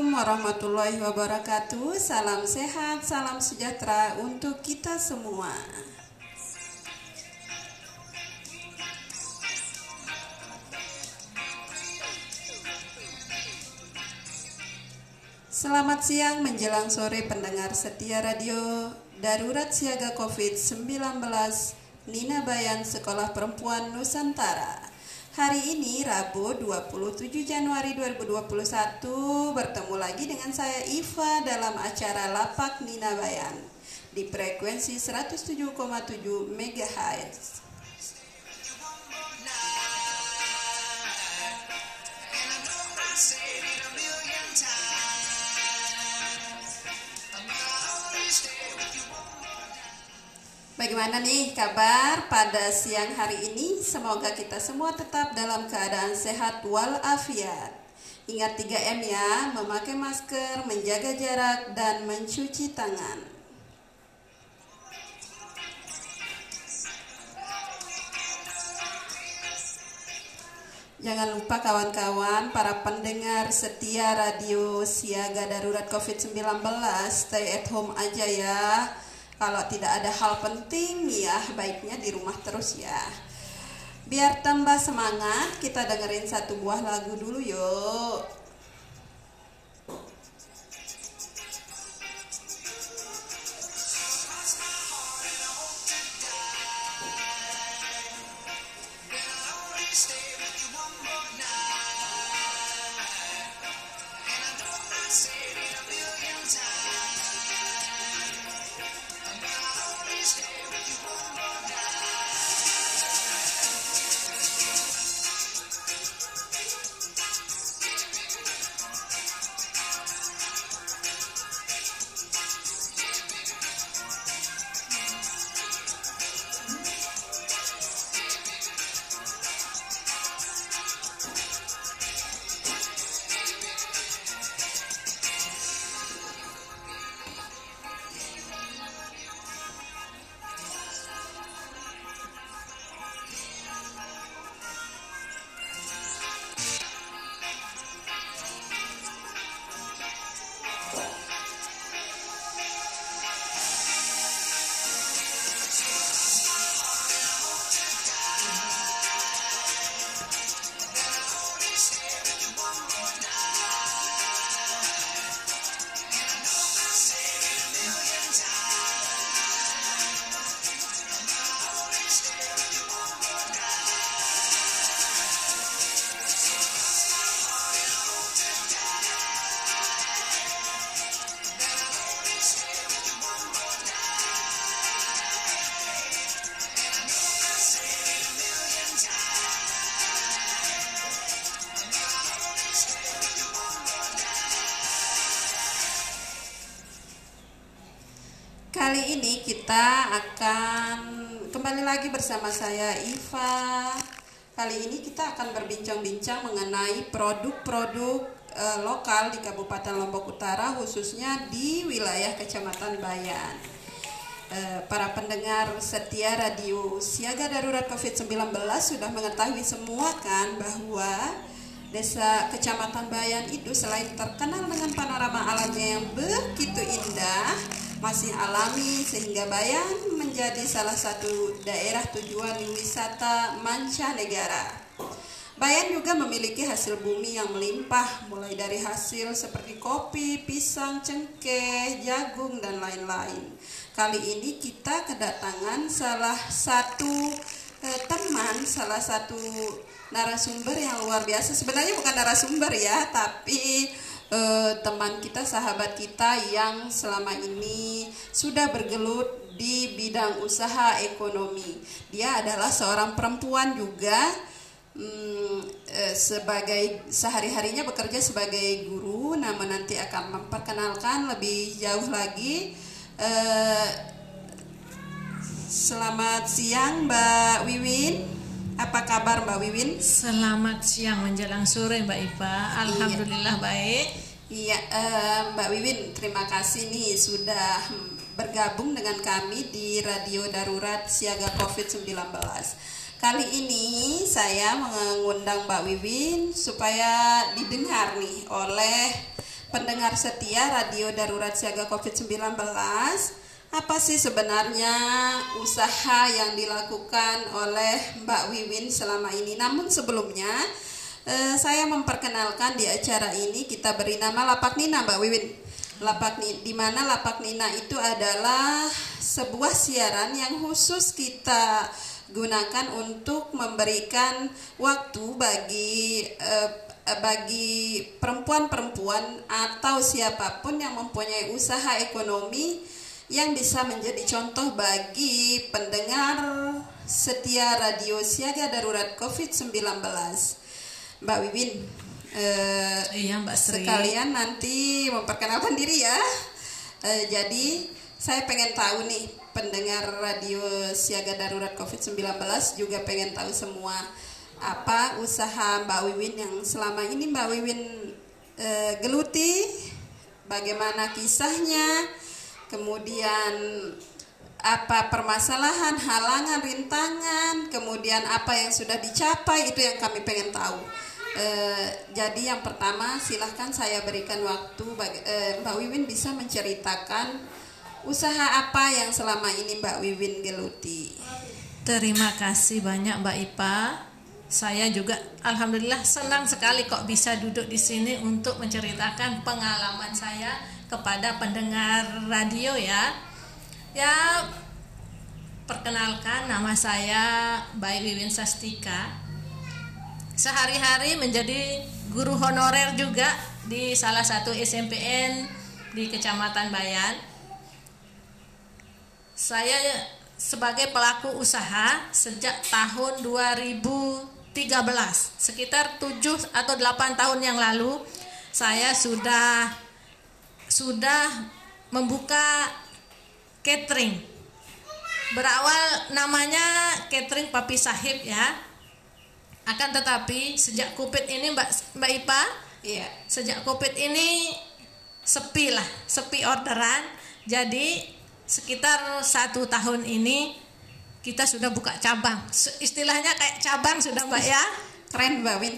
Assalamualaikum warahmatullahi wabarakatuh. Salam sehat, salam sejahtera untuk kita semua. Selamat siang menjelang sore pendengar setia radio Darurat Siaga Covid-19 Nina Bayan Sekolah Perempuan Nusantara. Hari ini Rabu 27 Januari 2021 bertemu lagi dengan saya Iva dalam acara Lapak Nina Bayan di frekuensi 107,7 MHz. Bagaimana nih kabar pada siang hari ini? Semoga kita semua tetap dalam keadaan sehat walafiat. Ingat 3M ya, memakai masker, menjaga jarak, dan mencuci tangan. Jangan lupa kawan-kawan, para pendengar setia radio siaga darurat COVID-19, stay at home aja ya. Kalau tidak ada hal penting ya baiknya di rumah terus ya. Biar tambah semangat, kita dengerin satu buah lagu dulu yuk. Kita akan kembali lagi bersama saya Iva. Kali ini kita akan berbincang-bincang mengenai produk-produk e, lokal di Kabupaten Lombok Utara khususnya di wilayah Kecamatan Bayan. E, para pendengar setia radio Siaga Darurat COVID-19 sudah mengetahui semua kan bahwa Desa Kecamatan Bayan itu selain terkenal dengan panorama alamnya yang begitu indah, masih alami sehingga Bayan menjadi salah satu daerah tujuan wisata mancanegara. Bayan juga memiliki hasil bumi yang melimpah mulai dari hasil seperti kopi, pisang, cengkeh, jagung dan lain-lain. Kali ini kita kedatangan salah satu eh, teman, salah satu narasumber yang luar biasa. Sebenarnya bukan narasumber ya, tapi eh, teman kita, sahabat kita yang selama ini sudah bergelut di bidang usaha ekonomi. Dia adalah seorang perempuan juga hmm, eh, sebagai sehari-harinya bekerja sebagai guru namun nanti akan memperkenalkan lebih jauh lagi. Eh, selamat siang Mbak Wiwin. Apa kabar Mbak Wiwin? Selamat siang menjelang sore Mbak Ipa. Alhamdulillah baik. Iya, eh, Mbak Wiwin, terima kasih nih sudah bergabung dengan kami di Radio Darurat Siaga COVID-19. Kali ini saya mengundang Mbak Wiwin supaya didengar nih oleh pendengar setia Radio Darurat Siaga COVID-19 apa sih sebenarnya usaha yang dilakukan oleh Mbak Wiwin selama ini. Namun sebelumnya eh, saya memperkenalkan di acara ini kita beri nama Lapak Nina Mbak Wiwin. Lapak di mana Lapak Nina itu adalah sebuah siaran yang khusus kita gunakan untuk memberikan waktu bagi eh, bagi perempuan-perempuan atau siapa pun yang mempunyai usaha ekonomi yang bisa menjadi contoh bagi pendengar setia radio siaga darurat COVID-19. Mbak Wiwin, eh, iya Mbak Sri. sekalian nanti memperkenalkan diri ya. Eh, jadi saya pengen tahu nih pendengar radio siaga darurat COVID-19 juga pengen tahu semua apa usaha Mbak Wiwin yang selama ini Mbak Wiwin e, geluti, bagaimana kisahnya, kemudian apa permasalahan, halangan, rintangan, kemudian apa yang sudah dicapai itu yang kami pengen tahu. E, jadi yang pertama silahkan saya berikan waktu bagi, e, Mbak Wiwin bisa menceritakan Usaha apa yang selama ini Mbak Wiwin geluti? Terima kasih banyak Mbak Ipa. Saya juga alhamdulillah senang sekali kok bisa duduk di sini untuk menceritakan pengalaman saya kepada pendengar radio ya. Ya perkenalkan nama saya Mbak Wiwin Sastika. Sehari-hari menjadi guru honorer juga di salah satu SMPN di Kecamatan Bayan saya sebagai pelaku usaha sejak tahun 2013, sekitar 7 atau 8 tahun yang lalu saya sudah sudah membuka catering. Berawal namanya catering Papi Sahib ya. Akan tetapi sejak Covid ini Mbak Mbak Ipa, iya. Sejak Covid ini sepi lah, sepi orderan. Jadi sekitar satu tahun ini kita sudah buka cabang istilahnya kayak cabang sudah mbak ya keren mbak Win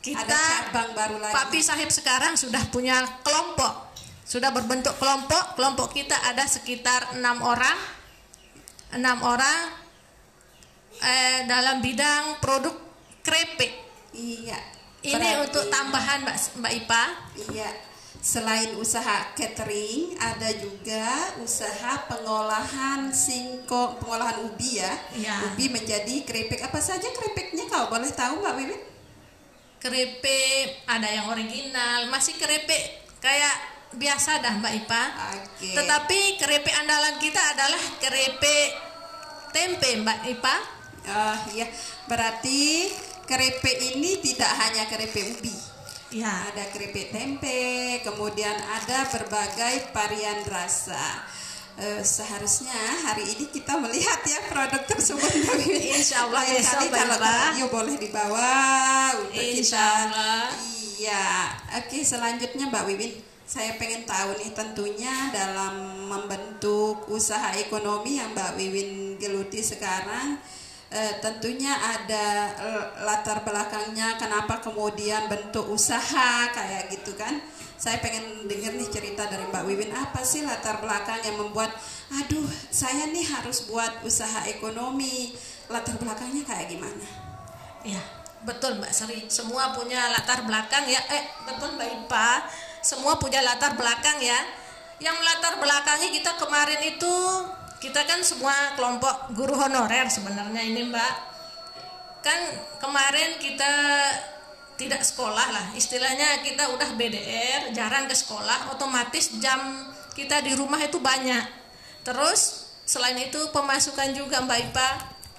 kita ada cabang baru lagi Papi Sahib sekarang sudah punya kelompok sudah berbentuk kelompok kelompok kita ada sekitar enam orang enam orang eh, dalam bidang produk krepek iya ini berarti, untuk tambahan mbak mbak Ipa iya Selain usaha catering, ada juga usaha pengolahan singkong, pengolahan ubi ya. ya. Ubi menjadi keripik. Apa saja keripiknya kau boleh tahu Mbak Wiwin? Keripik ada yang original, masih keripik kayak biasa dah Mbak Ipa. Okay. Tetapi keripik andalan kita adalah keripik tempe Mbak Ipa. Oh iya, berarti keripik ini tidak hanya keripik ubi Ya. Ada keripik tempe, kemudian ada berbagai varian rasa. Uh, seharusnya hari ini kita melihat ya produk tersebut Insya Allah Lain kali kalau radio boleh dibawa untuk Insya Allah. Iya, oke selanjutnya Mbak Wiwin saya pengen tahu nih tentunya dalam membentuk usaha ekonomi yang Mbak Wiwin geluti sekarang e, tentunya ada eh, latar belakangnya kenapa kemudian bentuk usaha kayak gitu kan. Saya pengen denger nih cerita dari Mbak Wiwin apa sih latar belakang yang membuat aduh saya nih harus buat usaha ekonomi. Latar belakangnya kayak gimana? Ya betul Mbak Sri. Semua punya latar belakang ya. Eh betul Mbak Ipa semua punya latar belakang ya. Yang latar belakangnya kita kemarin itu kita kan semua kelompok guru honorer sebenarnya ini mbak. Kan kemarin kita tidak sekolah lah. Istilahnya kita udah BDR jarang ke sekolah otomatis jam kita di rumah itu banyak. Terus selain itu pemasukan juga mbak Ipa.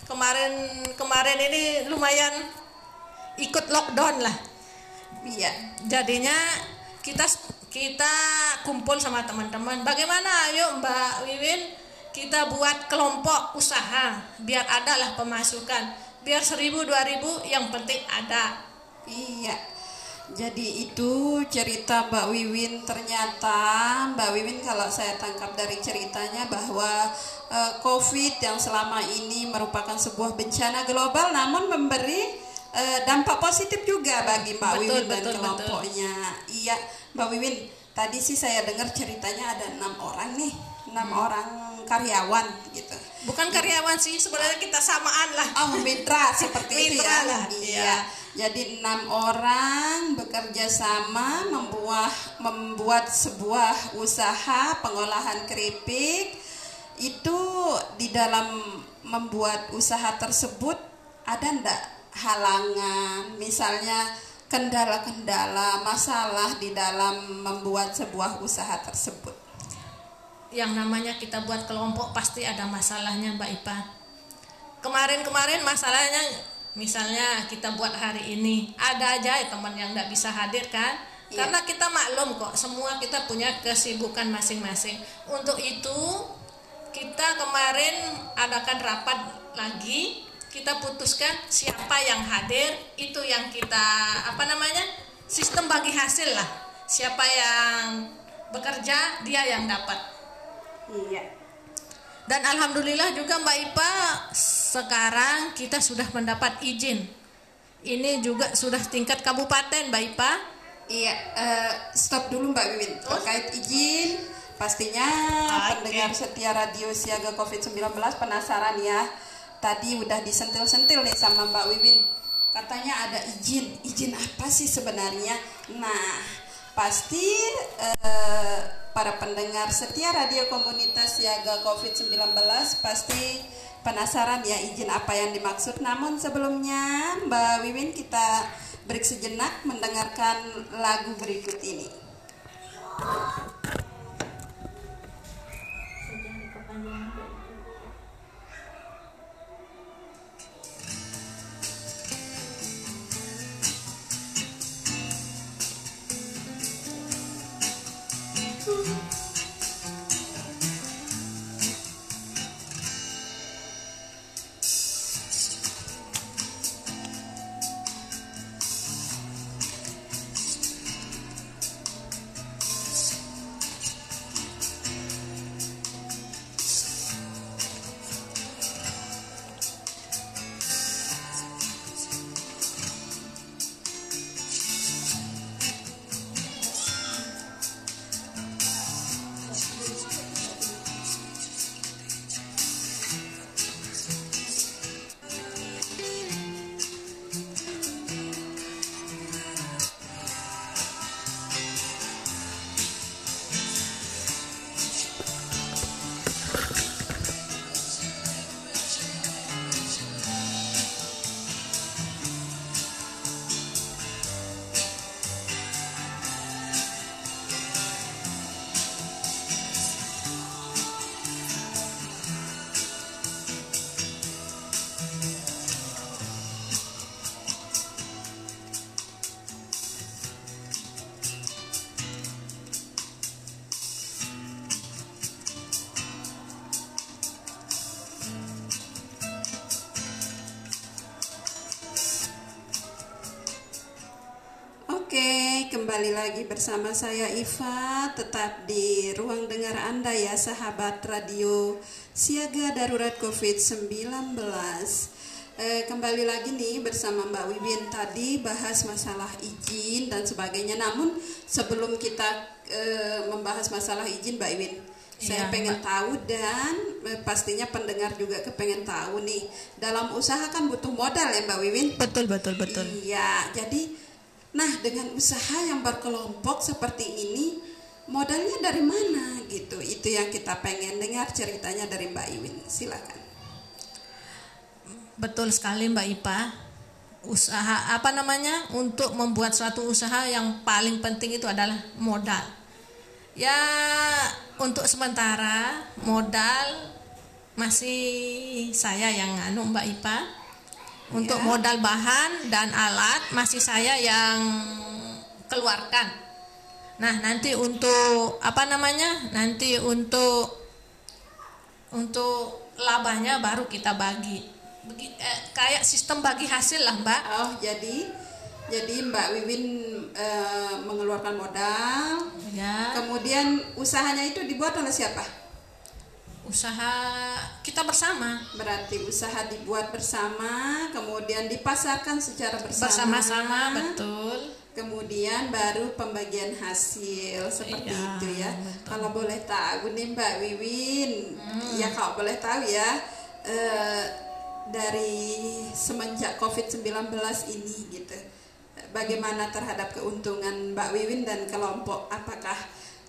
Kemarin kemarin ini lumayan ikut lockdown lah. Iya jadinya kita kita kumpul sama teman-teman. Bagaimana? Ayo Mbak Wiwin, kita buat kelompok usaha biar ada lah pemasukan. Biar seribu dua ribu yang penting ada. Iya. Jadi itu cerita Mbak Wiwin ternyata Mbak Wiwin kalau saya tangkap dari ceritanya bahwa uh, COVID yang selama ini merupakan sebuah bencana global namun memberi uh, dampak positif juga bagi Mbak Betul, Wiwin dan betul, kelompoknya. Iya, Mbak Wiwin. Tadi sih saya dengar ceritanya ada enam orang nih, enam Hmm. orang karyawan gitu. Bukan karyawan sih, sebenarnya kita samaan lah. Oh, mitra seperti itu Mitra ya. lah, Iya. iya. Jadi enam orang bekerja sama membuat membuat sebuah usaha pengolahan keripik. Itu di dalam membuat usaha tersebut ada ndak halangan, misalnya kendala-kendala, masalah di dalam membuat sebuah usaha tersebut. Yang namanya kita buat kelompok pasti ada masalahnya Mbak Ipa. Kemarin-kemarin masalahnya misalnya kita buat hari ini ada aja ya teman yang nggak bisa hadir kan Iya. karena kita maklum kok semua kita punya kesibukan masing-masing untuk itu kita kemarin adakan rapat lagi kita putuskan siapa yang hadir itu yang kita apa namanya sistem bagi hasil lah siapa yang bekerja dia yang dapat Iya. dan alhamdulillah juga Mbak Ipa sekarang kita sudah mendapat izin. Ini juga sudah tingkat kabupaten Mbak Ipa. Iya, eh, stop dulu Mbak Wiwin. Oh. Terkait izin, pastinya Oke. pendengar setia radio siaga COVID-19 penasaran ya. Tadi udah disentil-sentil nih sama Mbak Wiwin. Katanya ada izin. Izin apa sih sebenarnya? Nah, pasti eh, para pendengar setia radio komunitas siaga COVID-19 pasti penasaran ya izin apa yang dimaksud. Namun sebelumnya Mbak Wiwin kita break sejenak mendengarkan lagu berikut ini. Kembali lagi bersama saya Iva, tetap di ruang dengar Anda ya sahabat radio Siaga Darurat COVID-19. Eh, kembali lagi nih bersama Mbak Wiwin tadi bahas masalah izin dan sebagainya. Namun sebelum kita eh, membahas masalah izin Mbak Wiwin, saya Iya, pengen tahu dan eh, pastinya pendengar juga kepengen tahu nih. Dalam usaha kan butuh modal ya Mbak Wiwin? Betul betul betul. Iya, jadi nah dengan usaha yang berkelompok seperti ini modalnya dari mana gitu. Itu yang kita pengen dengar ceritanya dari Mbak Iwin. Silakan. Betul sekali Mbak Ipa. Usaha apa namanya? Untuk membuat suatu usaha yang paling penting itu adalah modal. Ya, untuk sementara modal masih saya yang anu Mbak Ipa. Untuk Ya. modal bahan dan alat masih saya yang keluarkan. Nah, nanti untuk apa namanya? Nanti untuk untuk labanya baru kita bagi. Begi, eh, kayak sistem bagi hasil lah, Mbak. Oh, jadi jadi Mbak Wiwin eh, mengeluarkan modal. Ya. Kemudian usahanya itu dibuat oleh siapa? Usaha kita bersama. Berarti usaha dibuat bersama, kemudian dipasarkan secara bersama. Bersama-sama, betul. Kemudian baru pembagian hasil seperti Iya, itu ya. betul. Kalau boleh tahu nih Mbak Wiwin, ya kalau boleh tahu ya eh, dari semenjak COVID-19 ini gitu. Bagaimana terhadap keuntungan Mbak Wiwin dan kelompok? Apakah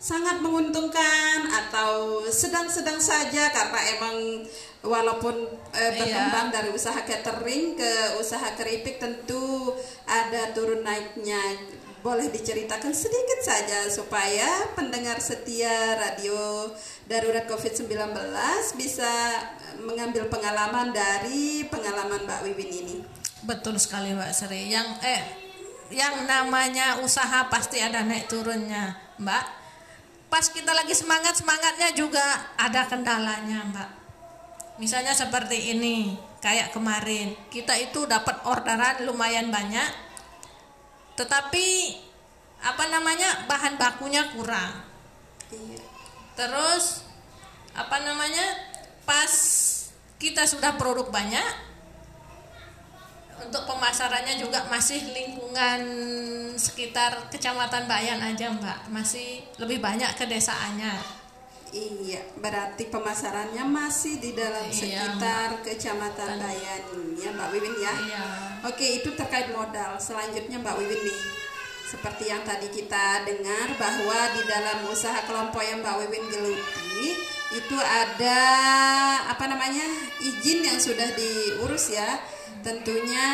sangat menguntungkan atau sedang-sedang saja karena emang walaupun eh, Iya. berkembang dari usaha catering ke usaha keripik tentu ada turun naiknya boleh diceritakan sedikit saja supaya pendengar setia radio darurat COVID-19 bisa mengambil pengalaman dari pengalaman Mbak Wiwin ini. Betul sekali Mbak Sri. Yang eh yang namanya usaha pasti ada naik turunnya, Mbak. Pas kita lagi semangat-semangatnya juga ada kendalanya, Mbak. Misalnya seperti ini, kayak kemarin, kita itu dapat orderan lumayan banyak. Tetapi apa namanya? bahan bakunya kurang. Iya. Terus apa namanya? Pas kita sudah produk banyak untuk pemasarannya juga masih lingkungan sekitar Kecamatan Bayan aja, Mbak. Masih lebih banyak ke desa Anyar. Iya, berarti pemasarannya masih di dalam Iya, sekitar Kecamatan Bayan ya Mbak Wiwin ya. Iya. Oke, itu terkait modal. Selanjutnya Mbak Wiwin nih. Seperti yang tadi kita dengar bahwa di dalam usaha kelompok yang Mbak Wiwin geluti itu ada apa namanya? izin yang sudah diurus ya. Tentunya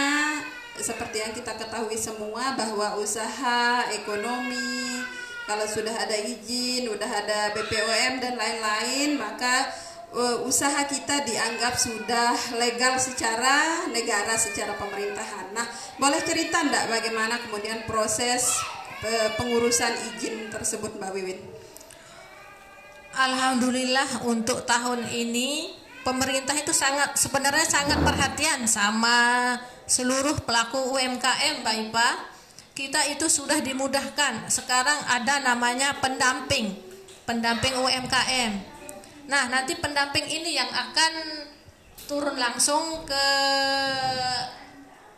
seperti yang kita ketahui semua bahwa usaha ekonomi kalau sudah ada izin, udah ada BPOM dan lain-lain, maka uh, usaha kita dianggap sudah legal secara negara, secara pemerintahan. Nah, boleh cerita enggak bagaimana kemudian proses uh, pengurusan izin tersebut, Mbak Wiwin? Alhamdulillah untuk tahun ini pemerintah itu sangat sebenarnya sangat perhatian sama seluruh pelaku UMKM, Mbak Ipa. Kita itu sudah dimudahkan. Sekarang ada namanya pendamping, pendamping UMKM. Nah, nanti pendamping ini yang akan turun langsung ke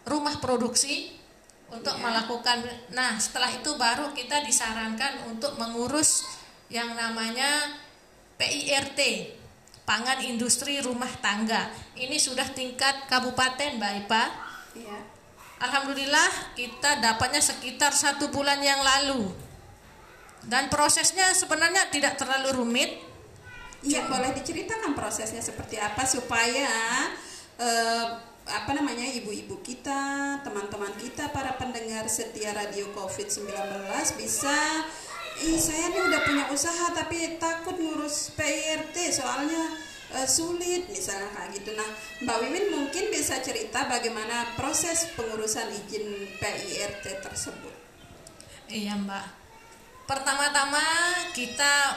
rumah produksi untuk melakukan. Nah, setelah itu baru kita disarankan untuk mengurus yang namanya PIRT, Pangan Industri Rumah Tangga. Ini sudah tingkat kabupaten, Mbak Ipa. Iya. Alhamdulillah kita dapatnya sekitar satu bulan yang lalu. Dan prosesnya sebenarnya tidak terlalu rumit. Iya, boleh diceritakan prosesnya seperti apa supaya eh, apa namanya ibu-ibu kita, teman-teman kita, para pendengar setia radio COVID-19 bisa saya nih udah punya usaha tapi takut ngurus PIRT soalnya eh, sulit misalnya kayak gitu. Nah, Mbak Wiwin mungkin bisa cerita bagaimana proses pengurusan izin PIRT tersebut. Iya, Mbak. Pertama-tama kita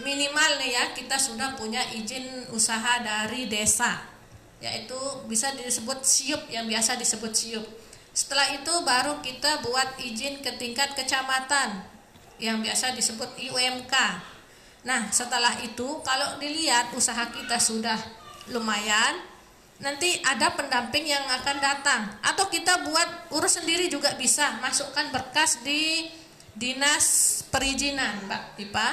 minimal nih ya, kita sudah punya izin usaha dari desa. Yaitu bisa disebut siup yang biasa disebut siup. Setelah itu baru kita buat izin ke tingkat kecamatan yang biasa disebut IUMK. Nah, setelah itu kalau dilihat usaha kita sudah lumayan, nanti ada pendamping yang akan datang atau kita buat urus sendiri juga bisa. Masukkan berkas di Dinas Perizinan, Mbak Pipa.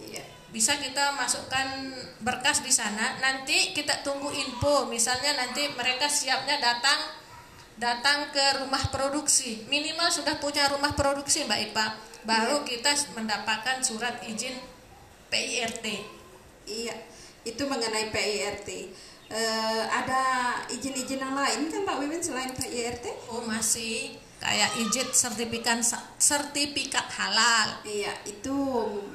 Iya. Bisa kita masukkan berkas di sana. Nanti kita tunggu info. Misalnya nanti mereka siapnya datang datang ke rumah produksi. Minimal sudah punya rumah produksi, Mbak Ipa. Baru kita mendapatkan surat izin PIRT. Iya, itu mengenai PIRT. eh, ada izin-izin yang lain kan Mbak Wiwin selain PIRT? Oh masih kayak izin sertifikat sertifikat halal. Iya, itu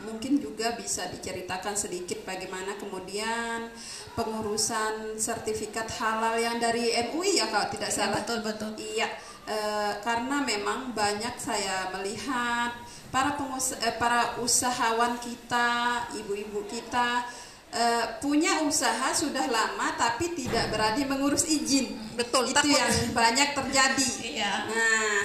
mungkin juga bisa diceritakan sedikit bagaimana kemudian pengurusan sertifikat halal yang dari MUI ya kalau tidak salah. betul betul. Iya, e, karena memang banyak saya melihat para pengus eh, para usahawan kita, ibu-ibu kita e, punya usaha sudah lama tapi tidak berani mengurus izin. Betul. Itu takut. yang banyak terjadi. Iya. Nah,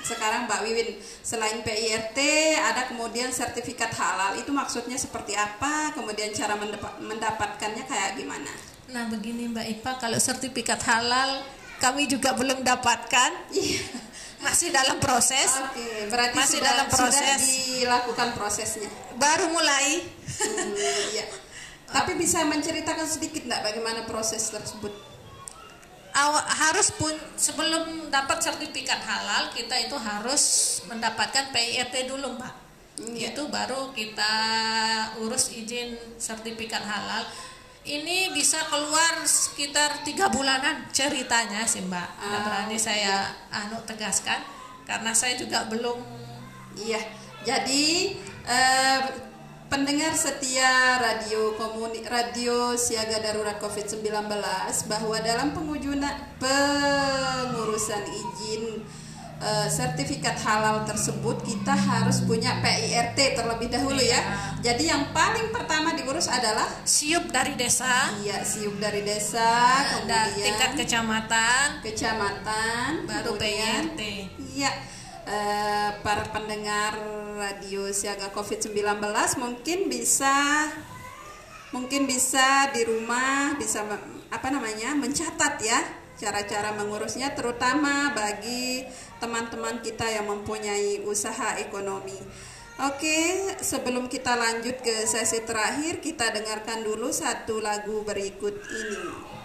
sekarang Mbak Wiwin selain PIRT ada kemudian sertifikat halal itu maksudnya seperti apa kemudian cara mendapatkannya kayak gimana nah begini Mbak Ipa kalau sertifikat halal kami juga belum dapatkan iya masih dalam proses. Oke berarti masih sudah, dalam proses. sudah dilakukan prosesnya. Baru mulai. Hmm, iya. Tapi bisa menceritakan sedikit nggak bagaimana proses tersebut? Harus pun sebelum dapat sertifikat halal kita itu harus mendapatkan PIRT dulu mbak. Ya. itu baru kita urus izin sertifikat halal ini bisa keluar sekitar tiga bulanan ceritanya sih mbak. Ah, berani saya anu tegaskan karena saya juga belum iya. Jadi eh, pendengar setia radio komuni radio siaga darurat COVID-19 bahwa dalam pengujuan pengurusan izin e, sertifikat halal tersebut kita harus punya PIRT terlebih dahulu ya. ya. Jadi yang paling pertama diurus adalah siup dari desa. Iya, siup dari desa, kemudian tingkat kecamatan, kecamatan, baru PIRT. Iya Eh, para pendengar radio siaga COVID-19 mungkin bisa mungkin bisa di rumah bisa apa namanya mencatat ya cara-cara mengurusnya terutama bagi teman-teman kita yang mempunyai usaha ekonomi. Oke, sebelum kita lanjut ke sesi terakhir, kita dengarkan dulu satu lagu berikut ini.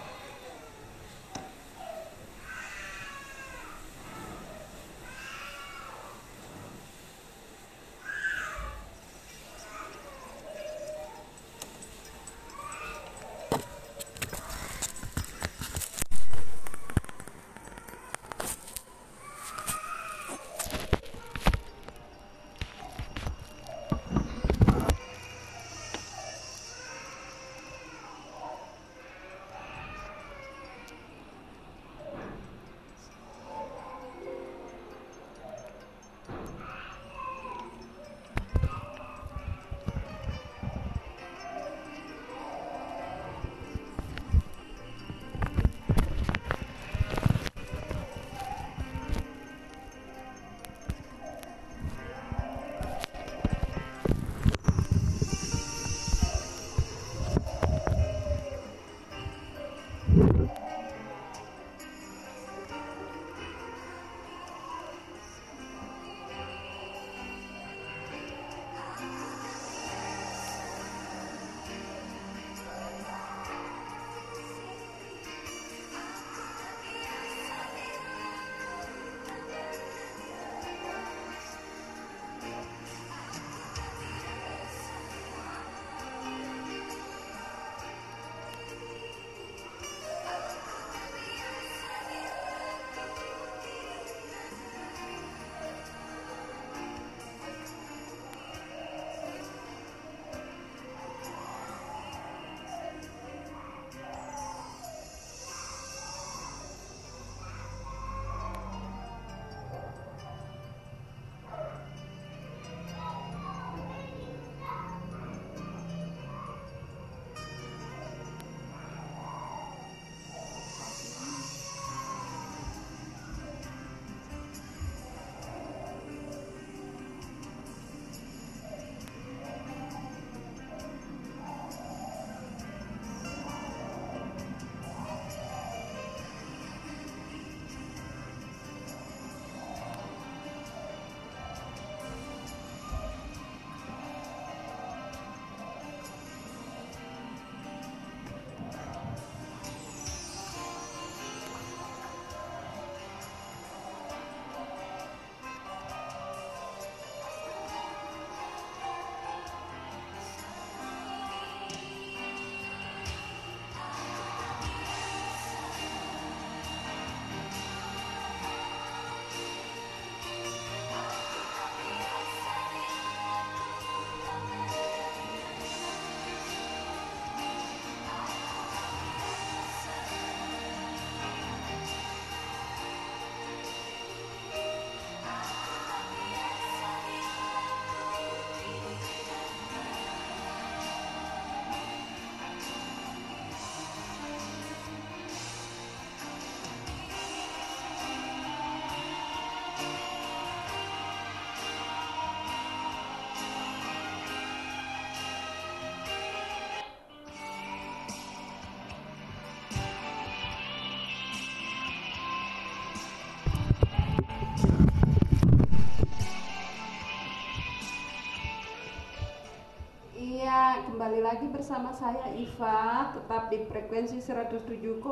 Bersama saya Iva, tetap di frekuensi 107,7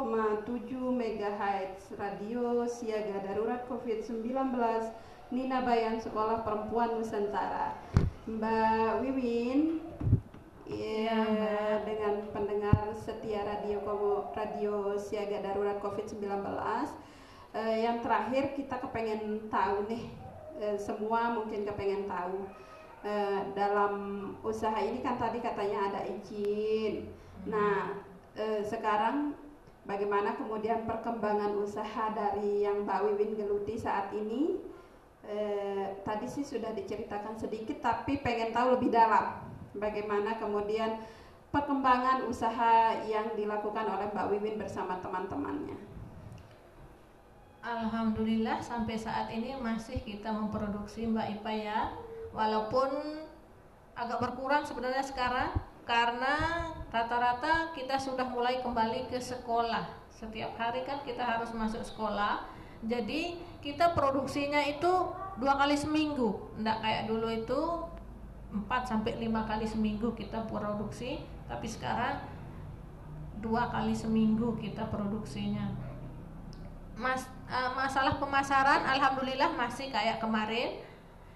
MHz Radio Siaga Darurat COVID-19 Nina Bayan Sekolah Perempuan Nusantara. Mbak Wiwin, ya, dengan pendengar setia radio radio Siaga Darurat COVID-19 eh, yang terakhir kita kepengen tahu nih eh, semua mungkin kepengen tahu Eh, dalam usaha ini kan tadi katanya ada izin. Nah, eh, sekarang bagaimana kemudian perkembangan usaha dari yang Mbak Wiwin geluti saat ini? Eh, tadi sih sudah diceritakan sedikit, tapi pengen tahu lebih dalam bagaimana kemudian perkembangan usaha yang dilakukan oleh Mbak Wiwin bersama teman-temannya. Alhamdulillah sampai saat ini masih kita memproduksi Mbak Ipa ya walaupun agak berkurang sebenarnya sekarang karena rata-rata kita sudah mulai kembali ke sekolah. Setiap hari kan kita harus masuk sekolah. Jadi kita produksinya itu dua kali seminggu. Enggak kayak dulu itu 4 sampai lima kali seminggu kita produksi. Tapi sekarang dua kali seminggu kita produksinya. Mas, uh, masalah pemasaran alhamdulillah masih kayak kemarin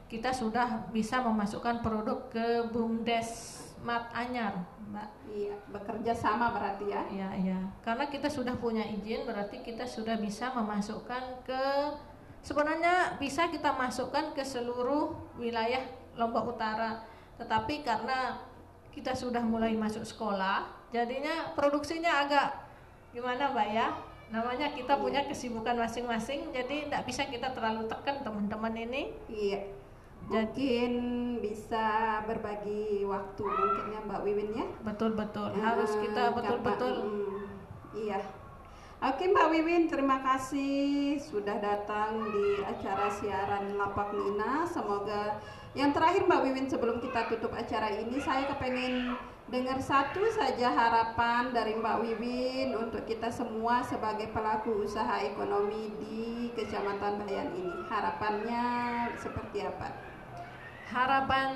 kita sudah bisa memasukkan produk ke BUMDes Mat Anyar, Mbak. Iya, bekerja sama berarti ya? Iya, iya. Karena kita sudah punya izin, berarti kita sudah bisa memasukkan ke sebenarnya bisa kita masukkan ke seluruh wilayah Lombok Utara. Tetapi karena kita sudah mulai masuk sekolah, jadinya produksinya agak gimana, Mbak ya? Namanya kita punya kesibukan masing-masing, jadi tidak bisa kita terlalu tekan teman-teman ini. Iya mungkin bisa berbagi waktu mungkin ya Mbak Wiwin ya betul betul harus kita betul betul hmm, iya Oke Mbak Wiwin, terima kasih sudah datang di acara siaran Lapak Nina. Semoga yang terakhir Mbak Wiwin sebelum kita tutup acara ini, saya kepengen dengar satu saja harapan dari Mbak Wiwin untuk kita semua sebagai pelaku usaha ekonomi di Kecamatan Bayan ini. Harapannya seperti apa? Harapan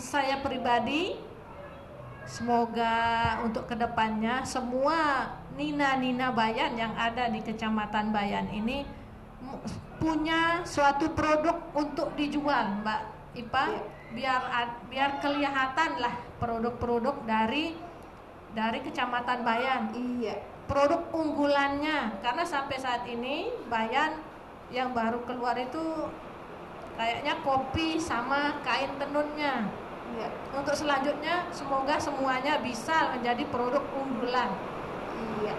saya pribadi semoga untuk ke depannya semua nina-nina bayan yang ada di kecamatan Bayan ini punya suatu produk untuk dijual Mbak Ipa. Ya. biar biar kelihatan lah produk-produk dari dari kecamatan Bayan. Iya. Produk unggulannya. Karena sampai saat ini Bayan yang baru keluar itu kayaknya kopi sama kain tenunnya. Ya. untuk selanjutnya semoga semuanya bisa menjadi produk unggulan. Iya.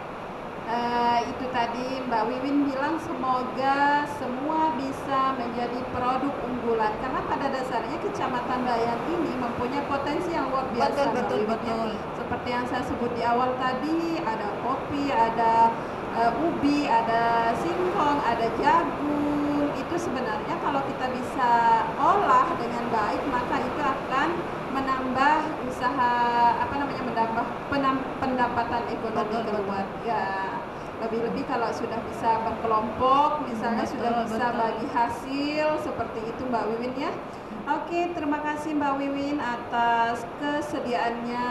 Uh, itu tadi Mbak Wiwin bilang semoga semua bisa menjadi produk unggulan. Karena pada dasarnya Kecamatan Bayan ini mempunyai potensi yang luar biasa betul betul betul. Seperti yang saya sebut di awal tadi ada kopi ada uh, ubi ada singkong ada jagung itu sebenarnya kalau kita bisa olah dengan baik maka itu akan menambah usaha apa namanya menambah penam, pendapatan ekonomi keluarga lebih-lebih kalau sudah bisa berkelompok misalnya betul, sudah bisa betul. bagi hasil seperti itu Mbak Wiwin ya Oke, terima kasih Mbak Wiwin atas kesediaannya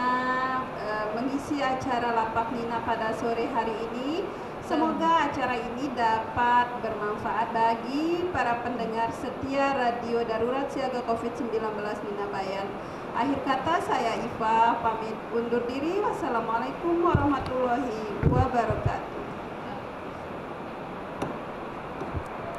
e, mengisi acara Lapak Nina pada sore hari ini. Semoga acara ini dapat bermanfaat bagi para pendengar setia Radio Darurat Siaga COVID-19 Nina Bayan. Akhir kata saya Iva pamit undur diri. Wassalamualaikum warahmatullahi wabarakatuh.